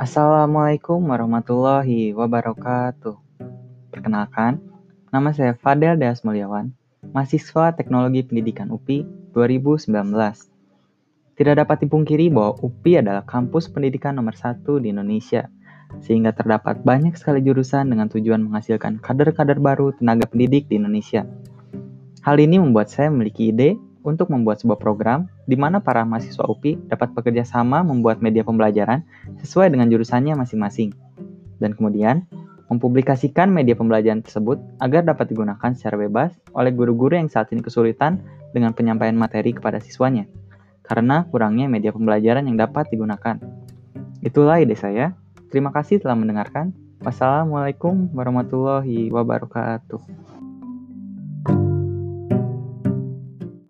Assalamualaikum warahmatullahi wabarakatuh. Perkenalkan, nama saya Fadel Deas Mulyawan, mahasiswa Teknologi Pendidikan UPI 2019. Tidak dapat dipungkiri bahwa UPI adalah kampus pendidikan nomor satu di Indonesia, sehingga terdapat banyak sekali jurusan dengan tujuan menghasilkan kader-kader baru tenaga pendidik di Indonesia. Hal ini membuat saya memiliki ide untuk membuat sebuah program di mana para mahasiswa UPI dapat bekerja sama membuat media pembelajaran sesuai dengan jurusannya masing-masing. Dan kemudian, mempublikasikan media pembelajaran tersebut agar dapat digunakan secara bebas oleh guru-guru yang saat ini kesulitan dengan penyampaian materi kepada siswanya, karena kurangnya media pembelajaran yang dapat digunakan. Itulah ide saya. Terima kasih telah mendengarkan. Wassalamualaikum warahmatullahi wabarakatuh.